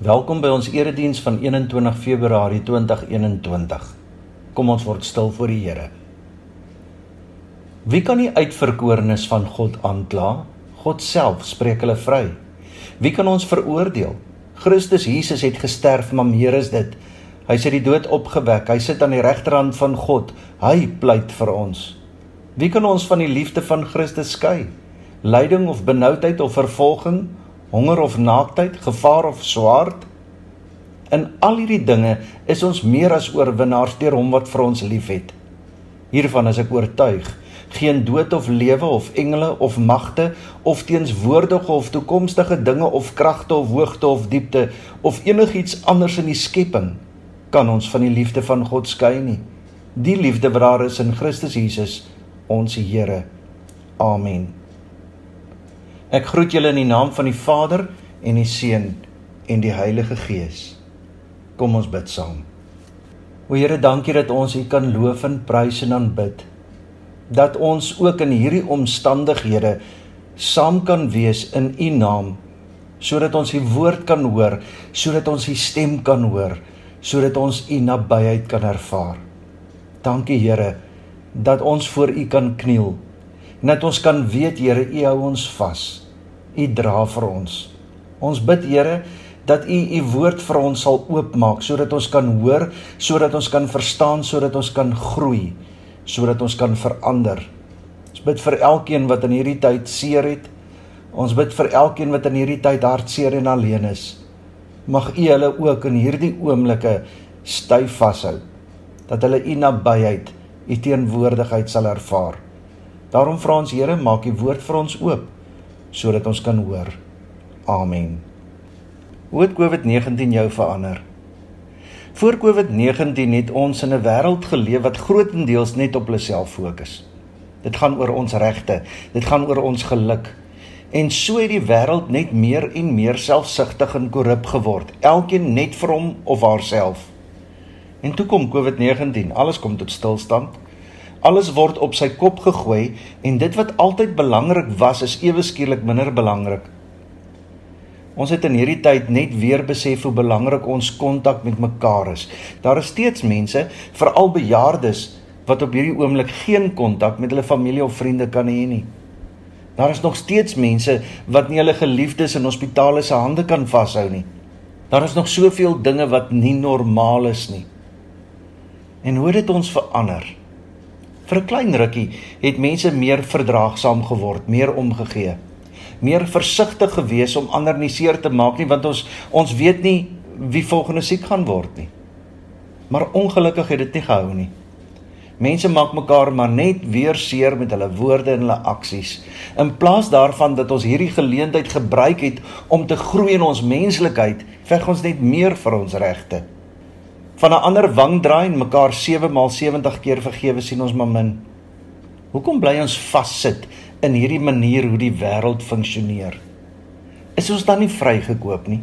Welkom by ons erediens van 21 Februarie 2021. Kom ons word stil voor die Here. Wie kan die uitverkorenes van God aankla? God self spreek hulle vry. Wie kan ons veroordeel? Christus Jesus het gesterf, maar meer is dit. Hy sit die dood opgewek. Hy sit aan die regterhand van God. Hy pleit vir ons. Wie kan ons van die liefde van Christus skei? Lyding of benoudheid of vervolging honger of naaktheid, gevaar of swaard. In al hierdie dinge is ons meer as oorwinnaars deur hom wat vir ons liefhet. Hiervan is ek oortuig. Geen dood of lewe of engele of magte of teenswoordige of toekomstige dinge of kragte of hoogte of diepte of enigiets anders in die skepping kan ons van die liefde van God skei nie. Die liefde wat daar is in Christus Jesus, ons Here. Amen. Ek groet julle in die naam van die Vader en die Seun en die Heilige Gees. Kom ons bid saam. O Here, dankie dat ons U kan loof en prys en aanbid. Dat ons ook in hierdie omstandighede saam kan wees in U naam sodat ons U woord kan hoor, sodat ons U stem kan hoor, sodat ons U nabyheid kan ervaar. Dankie Here dat ons voor U kan kniel en dat ons kan weet Here U hou ons vas. U dra vir ons. Ons bid Here dat U U woord vir ons sal oopmaak sodat ons kan hoor, sodat ons kan verstaan, sodat ons kan groei, sodat ons kan verander. Ons bid vir elkeen wat in hierdie tyd seer het. Ons bid vir elkeen wat in hierdie tyd hartseer en alleen is. Mag U hulle ook in hierdie oomblikke styf vashou dat hulle U nabyheid, U teenwoordigheid sal ervaar. Daarom vra ons Here, maak U woord vir ons oop sodat ons kan hoor. Amen. Hoe het COVID-19 jou verander? Voor COVID-19 het ons in 'n wêreld geleef wat grootendeels net op hulle self fokus. Dit gaan oor ons regte, dit gaan oor ons geluk. En so het die wêreld net meer en meer selfsugtig en korrup geword, elkeen net vir hom of haarself. En toe kom COVID-19, alles kom tot stilstand. Alles word op sy kop gegooi en dit wat altyd belangrik was is ewe skielik minder belangrik. Ons het in hierdie tyd net weer besef hoe belangrik ons kontak met mekaar is. Daar is steeds mense, veral bejaardes, wat op hierdie oomblik geen kontak met hulle familie of vriende kan hê nie. Daar is nog steeds mense wat nie hulle geliefdes in hospitale se hande kan vashou nie. Daar is nog soveel dinge wat nie normaal is nie. En hoe het dit ons verander? Vir 'n klein rukkie het mense meer verdraagsaam geword, meer omgegee. Meer versigtig gewees om ander nie seer te maak nie want ons ons weet nie wie volgende siek gaan word nie. Maar ongelukkig het dit nie gehou nie. Mense maak mekaar maar net weer seer met hulle woorde en hulle aksies. In plaas daarvan dat ons hierdie geleentheid gebruik het om te groei in ons menslikheid, veg ons net meer vir ons regte van 'n ander wang draai en mekaar 7 maal 70 keer vergewe sien ons maar min. Hoekom bly ons vassit in hierdie manier hoe die wêreld funksioneer? Is ons dan nie vrygekoop nie?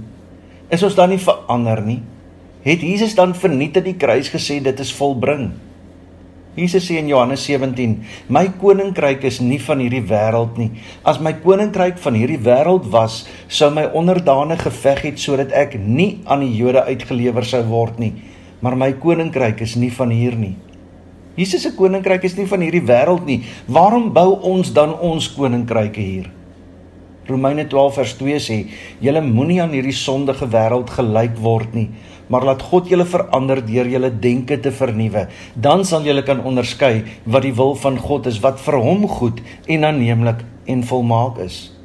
Is ons dan nie verander nie? Het Jesus dan verniet aan die kruis gesê dit is volbring? Jesus sê in Johannes 17: "My koninkryk is nie van hierdie wêreld nie. As my koninkryk van hierdie wêreld was, sou my onderdane geveg het sodat ek nie aan die Jode uitgelewer sou word nie." Maar my koninkryk is nie van hier nie. Jesus se koninkryk is nie van hierdie wêreld nie. Waarom bou ons dan ons koninkryke hier? Romeine 12 vers 2 sê: "Julle moenie aan hierdie sondige wêreld gelyk word nie, maar laat God julle verander deur julle denke te vernuwe. Dan sal julle kan onderskei wat die wil van God is, wat vir hom goed en aanneemlik en volmaak is."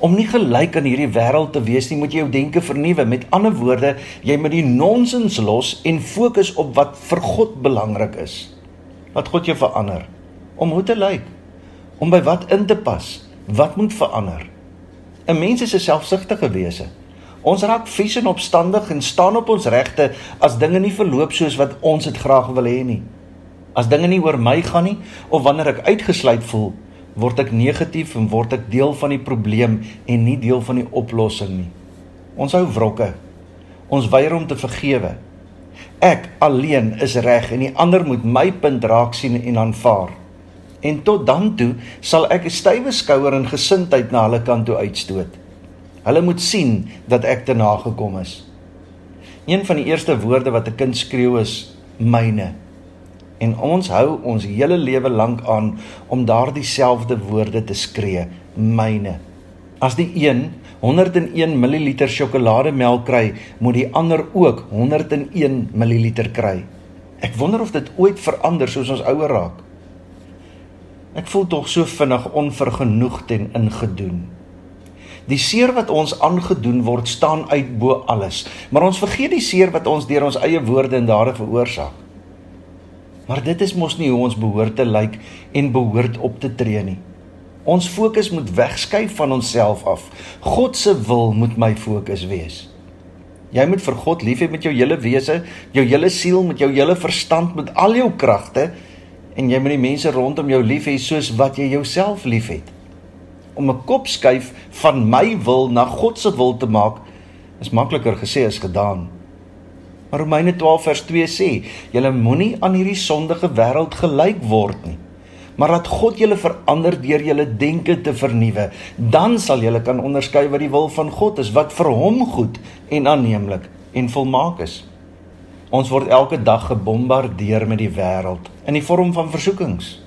Om nie gelyk aan hierdie wêreld te wees nie, moet jy jou denke vernuwe. Met ander woorde, jy moet die nonsens los en fokus op wat vir God belangrik is. Wat God jou verander. Om hoe te lyk? Om by wat in te pas? Wat moet verander? 'n Mens is 'n selfsugtige wese. Ons raak vies en opstandig en staan op ons regte as dinge nie verloop soos wat ons dit graag wil hê nie. As dinge nie oor my gaan nie of wanneer ek uitgesluit voel, word ek negatief en word ek deel van die probleem en nie deel van die oplossing nie. Ons hou wrokke. Ons weier om te vergewe. Ek alleen is reg en die ander moet my punt raak sien en aanvaar. En tot dan toe sal ek 'n stywe skouer en gesindheid na hulle kant toe uitstoot. Hulle moet sien dat ek te nagekom is. Een van die eerste woorde wat 'n kind skreeu is myne. En ons hou ons hele lewe lank aan om daardie selfde woorde te skree, myne. As die een 101 ml sjokolademelk kry, moet die ander ook 101 ml kry. Ek wonder of dit ooit verander soos ons ouer raak. Ek voel tog so vinnig onvergenoegd en ingedoen. Die seer wat ons aangedoen word, staan uit bo alles, maar ons vergeet die seer wat ons deur ons eie woorde en dade veroorsaak. Maar dit is mos nie hoe ons behoort te lyk en behoort op te tree nie. Ons fokus moet wegskuif van onsself af. God se wil moet my fokus wees. Jy moet vir God lief hê met jou hele wese, jou hele siel, met jou hele verstand, met al jou kragte en jy moet die mense rondom jou lief hê soos wat jy jouself liefhet. Om 'n kop skuif van my wil na God se wil te maak is makliker gesê as gedaan. Maar Romeine 12 vers 2 sê: "Julle moenie aan hierdie sondige wêreld gelyk word nie, maar laat God julle verander deur julle denke te vernuwe. Dan sal julle kan onderskei wat die wil van God is, wat vir hom goed en aanneemlik en volmaak is." Ons word elke dag gebombardeer met die wêreld in die vorm van versoekings.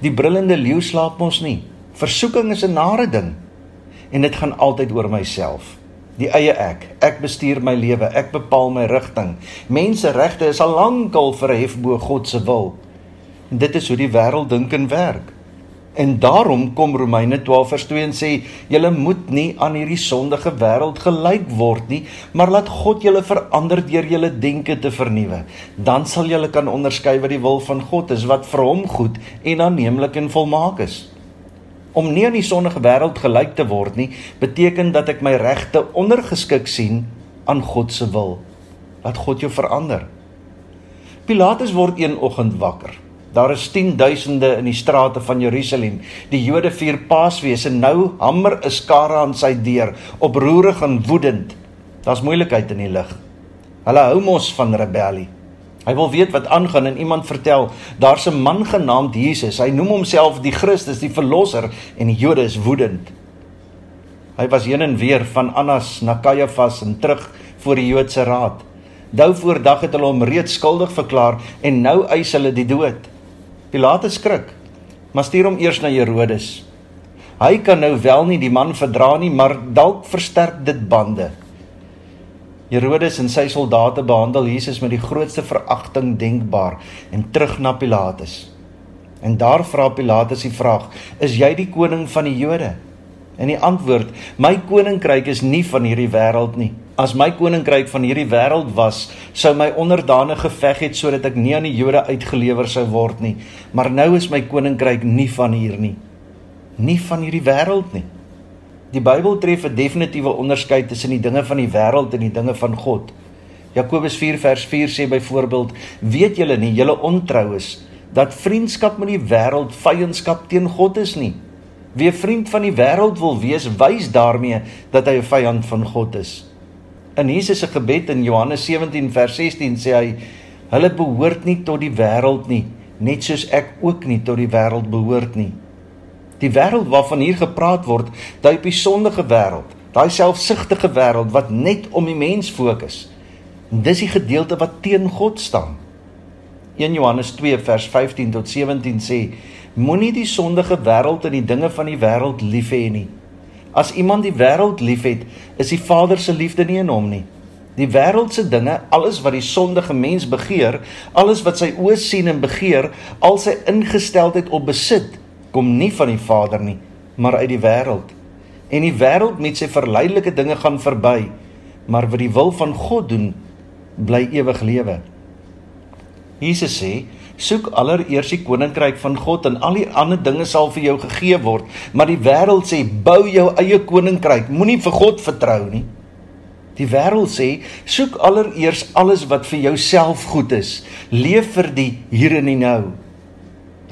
Die brullende leeu slaap ons nie. Versoeking is 'n nare ding en dit gaan altyd oor myself die eie ek. Ek bestuur my lewe, ek bepaal my rigting. Menseregte is al lankal verhef bo God se wil. En dit is hoe die wêreld dink en werk. En daarom kom Romeine 12 vers 2 en sê: "Julle moet nie aan hierdie sondige wêreld gelyk word nie, maar laat God julle verander deur julle denke te vernuwe. Dan sal julle kan onderskei wat die wil van God is, wat vir hom goed en aanneemlik en volmaak is." Om nie aan die sondige wêreld gelyk te word nie, beteken dat ek my regte ondergeskik sien aan God se wil. Laat God jou verander. Pilatus word een oggend wakker. Daar is 10 duisende in die strate van Jerusalem. Die Jode vier Paasfees en nou hamer 'n skare aan sy deur, oproerig en woedend. Daar's moeilikheid in die lug. Hulle hou mos van rebellie. Hy wil weet wat aangaan en iemand vertel, daar's 'n man genaamd Jesus. Hy noem homself die Christus, die verlosser en die Jode is woedend. Hy was heen en weer van Annas na Kajafas en terug voor die Joodse raad. Dou voor dag het hulle hom reeds skuldig verklaar en nou eis hulle die dood. Pilatus skrik, maar stuur hom eers na Herodes. Hy kan nou wel nie die man verdra nie, maar dalk versterk dit bande. Herodes en sy soldate behandel Jesus met die grootste veragting denkbaar en terug na Pilatus. En daar vra Pilatus die vraag: "Is jy die koning van die Jode?" En die antwoord: "My koninkryk is nie van hierdie wêreld nie. As my koninkryk van hierdie wêreld was, sou my onderdane geveg het sodat ek nie aan die Jode uitgelewer sou word nie. Maar nou is my koninkryk nie van hier nie. Nie van hierdie wêreld nie." Die Bybel tref 'n definitiewe onderskeid tussen die dinge van die wêreld en die dinge van God. Jakobus 4 vers 4 sê byvoorbeeld: "Weet julle nie, julle ontrou is, dat vriendskap met die wêreld vyandskap teen God is nie? Wie 'n vriend van die wêreld wil wees, wys daarmee dat hy 'n vyand van God is." In Jesus se gebed in Johannes 17 vers 16 sê hy: "Hulle behoort nie tot die wêreld nie, net soos ek ook nie tot die wêreld behoort nie." Die wêreld waarvan hier gepraat word, daai op die sondige wêreld, daai selfsugtige wêreld wat net om die mens fokus. En dis die gedeelte wat teen God staan. 1 Johannes 2 vers 15 tot 17 sê: Moenie die sondige wêreld en die dinge van die wêreld lief hê nie. As iemand die wêreld liefhet, is die Vader se liefde nie in hom nie. Die wêreldse dinge, alles wat die sondige mens begeer, alles wat sy oë sien en begeer, al sy ingesteldheid op besit, kom nie van die Vader nie, maar uit die wêreld. En die wêreld met sy verleidelike dinge gaan verby, maar wat die wil van God doen, bly ewig lewe. Jesus sê: "Soek allereers die koninkryk van God en al die ander dinge sal vir jou gegee word." Maar die wêreld sê: "Bou jou eie koninkryk, moenie vir God vertrou nie." Die wêreld sê: "Soek allereers alles wat vir jouself goed is. Leef vir die hier en die nou."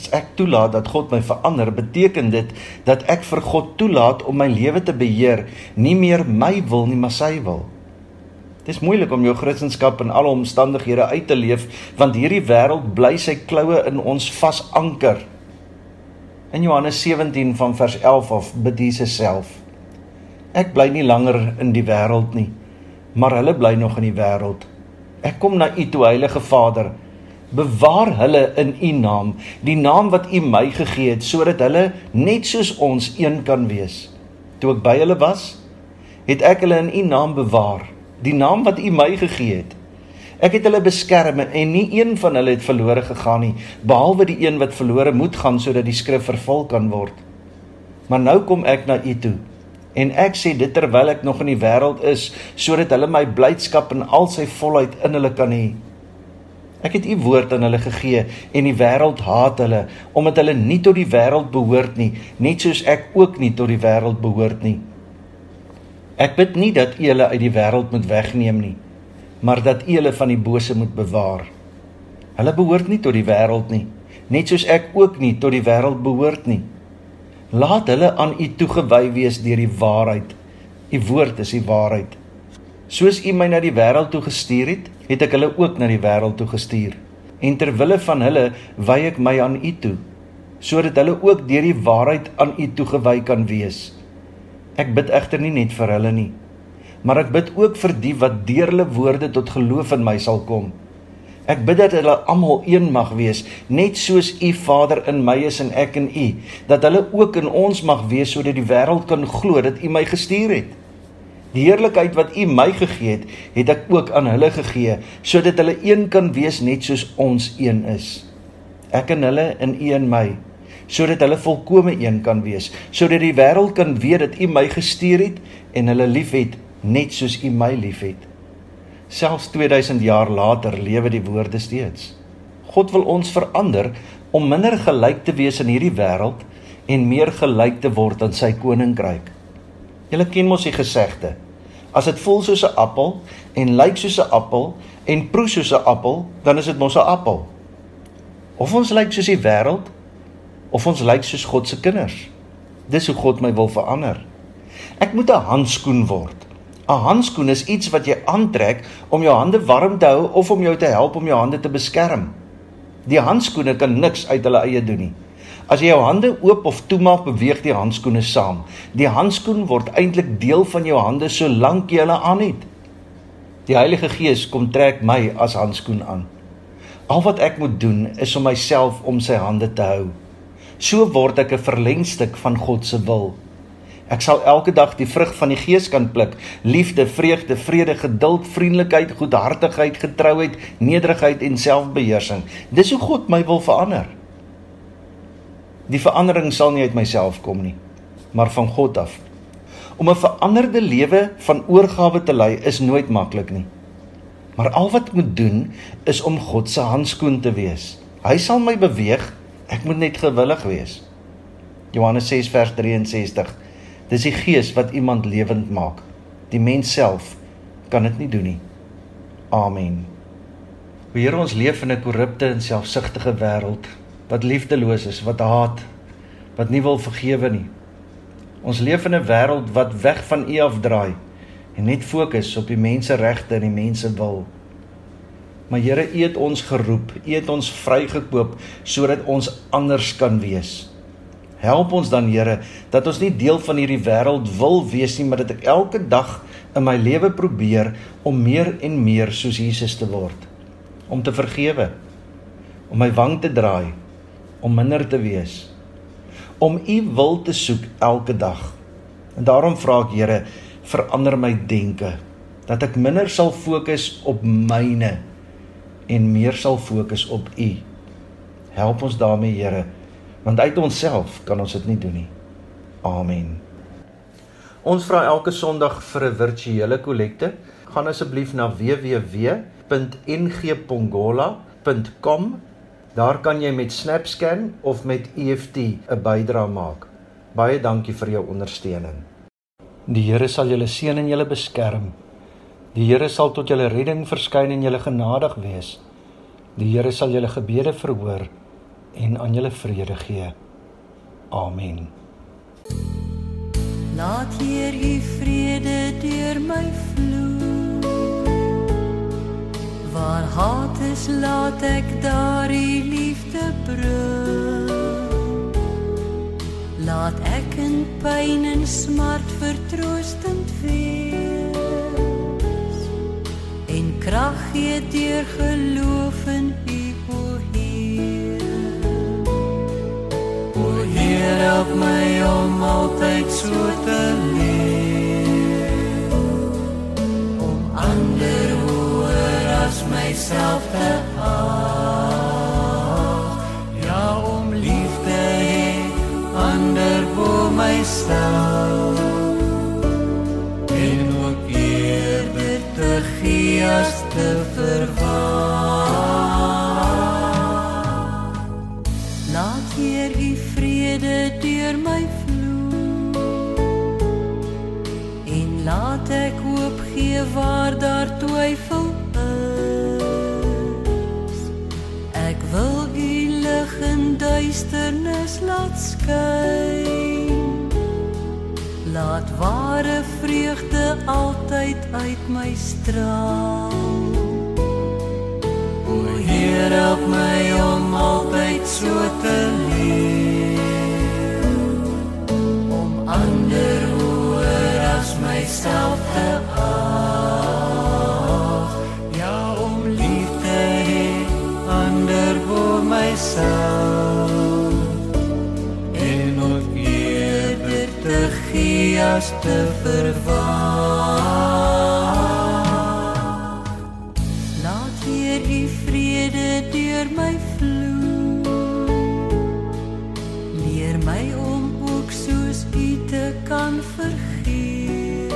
As ek toelaat dat God my verander, beteken dit dat ek vir God toelaat om my lewe te beheer, nie meer my wil nie, maar sy wil. Dit is moeilik om jou Christendom in alle omstandighede uit te leef, want hierdie wêreld bly sy kloue in ons vasanker. In Johannes 17 van vers 11 af bid Jesus self: Ek bly nie langer in die wêreld nie, maar hulle bly nog in die wêreld. Ek kom na U toe, Heilige Vader. Bewaar hulle in U naam, die naam wat U my gegee het, sodat hulle net soos ons een kan wees. Toe ek by hulle was, het ek hulle in U naam bewaar, die naam wat U my gegee het. Ek het hulle beskerm en nie een van hulle het verlore gegaan nie, behalwe die een wat verlore moet gaan sodat die skrif vervul kan word. Maar nou kom ek na U toe. En ek sê dit terwyl ek nog in die wêreld is, sodat hulle my blydskap in al sy volheid in hulle kan hê. Ek het u woord aan hulle gegee en die wêreld haat hulle omdat hulle nie tot die wêreld behoort nie, net soos ek ook nie tot die wêreld behoort nie. Ek bid nie dat u hulle uit die wêreld moet wegneem nie, maar dat u hulle van die bose moet bewaar. Hulle behoort nie tot die wêreld nie, net soos ek ook nie tot die wêreld behoort nie. Laat hulle aan u toegewy wees deur die waarheid. U woord is die waarheid. Soos u my na die wêreld toe gestuur het, het ek hulle ook na die wêreld toe gestuur. En ter wille van hulle wy ek my aan u toe, sodat hulle ook deur die waarheid aan u toegewy kan wees. Ek bid egter nie net vir hulle nie, maar ek bid ook vir die wat deur hulle woorde tot geloof in my sal kom. Ek bid dat hulle almal een mag wees, net soos U Vader in my is en ek in U, dat hulle ook in ons mag wees sodat die wêreld kan glo dat U my gestuur het. Die heerlikheid wat U my gegee het, het ek ook aan hulle gegee, sodat hulle een kan wees net soos ons een is. Ek en hulle in U en my, sodat hulle volkome een kan wees, sodat die wêreld kan weet dat U my gestuur het en hulle liefhet net soos U my liefhet. Selfs 2000 jaar later lewe die woorde steeds. God wil ons verander om minder gelyk te wees in hierdie wêreld en meer gelyk te word aan sy koninkryk. Julle ken mos die gesegde. As dit voel soos 'n appel en lyk soos 'n appel en proe soos 'n appel, dan is dit mos 'n appel. Of ons lyk soos die wêreld of ons lyk soos God se kinders. Dis hoe God my wil verander. Ek moet 'n handskoen word. 'n Handskoen is iets wat jy aantrek om jou hande warm te hou of om jou te help om jou hande te beskerm. Die handskoene kan niks uit hulle eie doen nie. As jy jou hande oop of toemaak, beweeg die handskoene saam. Die handskoen word eintlik deel van jou hande solank jy hulle aan het. Die Heilige Gees kom trek my as handskoen aan. Al wat ek moet doen is om myself om sy hande te hou. So word ek 'n verlengstuk van God se wil. Ek sal elke dag die vrug van die Gees kan pluk: liefde, vreugde, vrede, geduld, vriendelikheid, goedhartigheid, getrouheid, nederigheid en selfbeheersing. Dis hoe God my wil verander. Die verandering sal nie uit myself kom nie, maar van God af. Om 'n veranderde lewe van oorgawe te lei is nooit maklik nie. Maar al wat ek moet doen is om God se handskoen te wees. Hy sal my beweeg, ek moet net gewillig wees. Johannes 6 vers 63. Dis die Gees wat iemand lewend maak. Die mens self kan dit nie doen nie. Amen. Here ons leef in 'n korrupte en selfsugtige wêreld wat liefdeloos is, wat haat, wat nie wil vergewe nie. Ons leef in 'n wêreld wat weg van U afdraai en net fokus op die menseregte en die mense wil. Maar Here, U het ons geroep, U het ons vrygekoop sodat ons anders kan wees. Help ons dan Here dat ons nie deel van hierdie wêreld wil wees nie, maar dat ek elke dag in my lewe probeer om meer en meer soos Jesus te word. Om te vergewe, om my wang te draai om minder te wees om u wil te soek elke dag. En daarom vra ek Here verander my denke dat ek minder sal fokus op myne en meer sal fokus op u. Help ons daarmee Here want uit onsself kan ons dit nie doen nie. Amen. Ons vra elke sonderdag vir 'n virtuele kollekte gaan asseblief na www.ngpongola.com Daar kan jy met SnapScan of met EFT 'n bydrae maak. Baie dankie vir jou ondersteuning. Die Here sal julle seën en julle beskerm. Die Here sal tot julle redding verskyn en julle genadig wees. Die Here sal julle gebede verhoor en aan julle vrede gee. Amen. Laat hier u vrede deur my vloei. Waar haat is, laat ek daar die liefde bring. Laat ek in pyn en smart vertroostend wees. krag gee deur geloof in U o Heer. O Heer, help my om altyd so te leef. Myself te ag. Ja, om liefde hê ander bo myself. En ook eerder te gee as te verwag. Laat Heer U vrede deur my vloei. En laat ek hoop gee waar daar twyfel ware vreugde altyd uit my straal. Gee as te verwag. Laat Heer U vrede deur my vloei. Leer my om ook soos U te kan vergeef.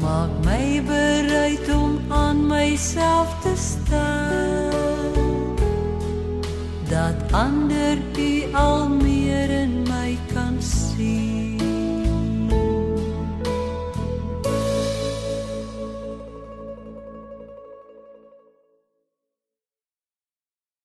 Maak my bereid om aan myself te staan. Dat ander U al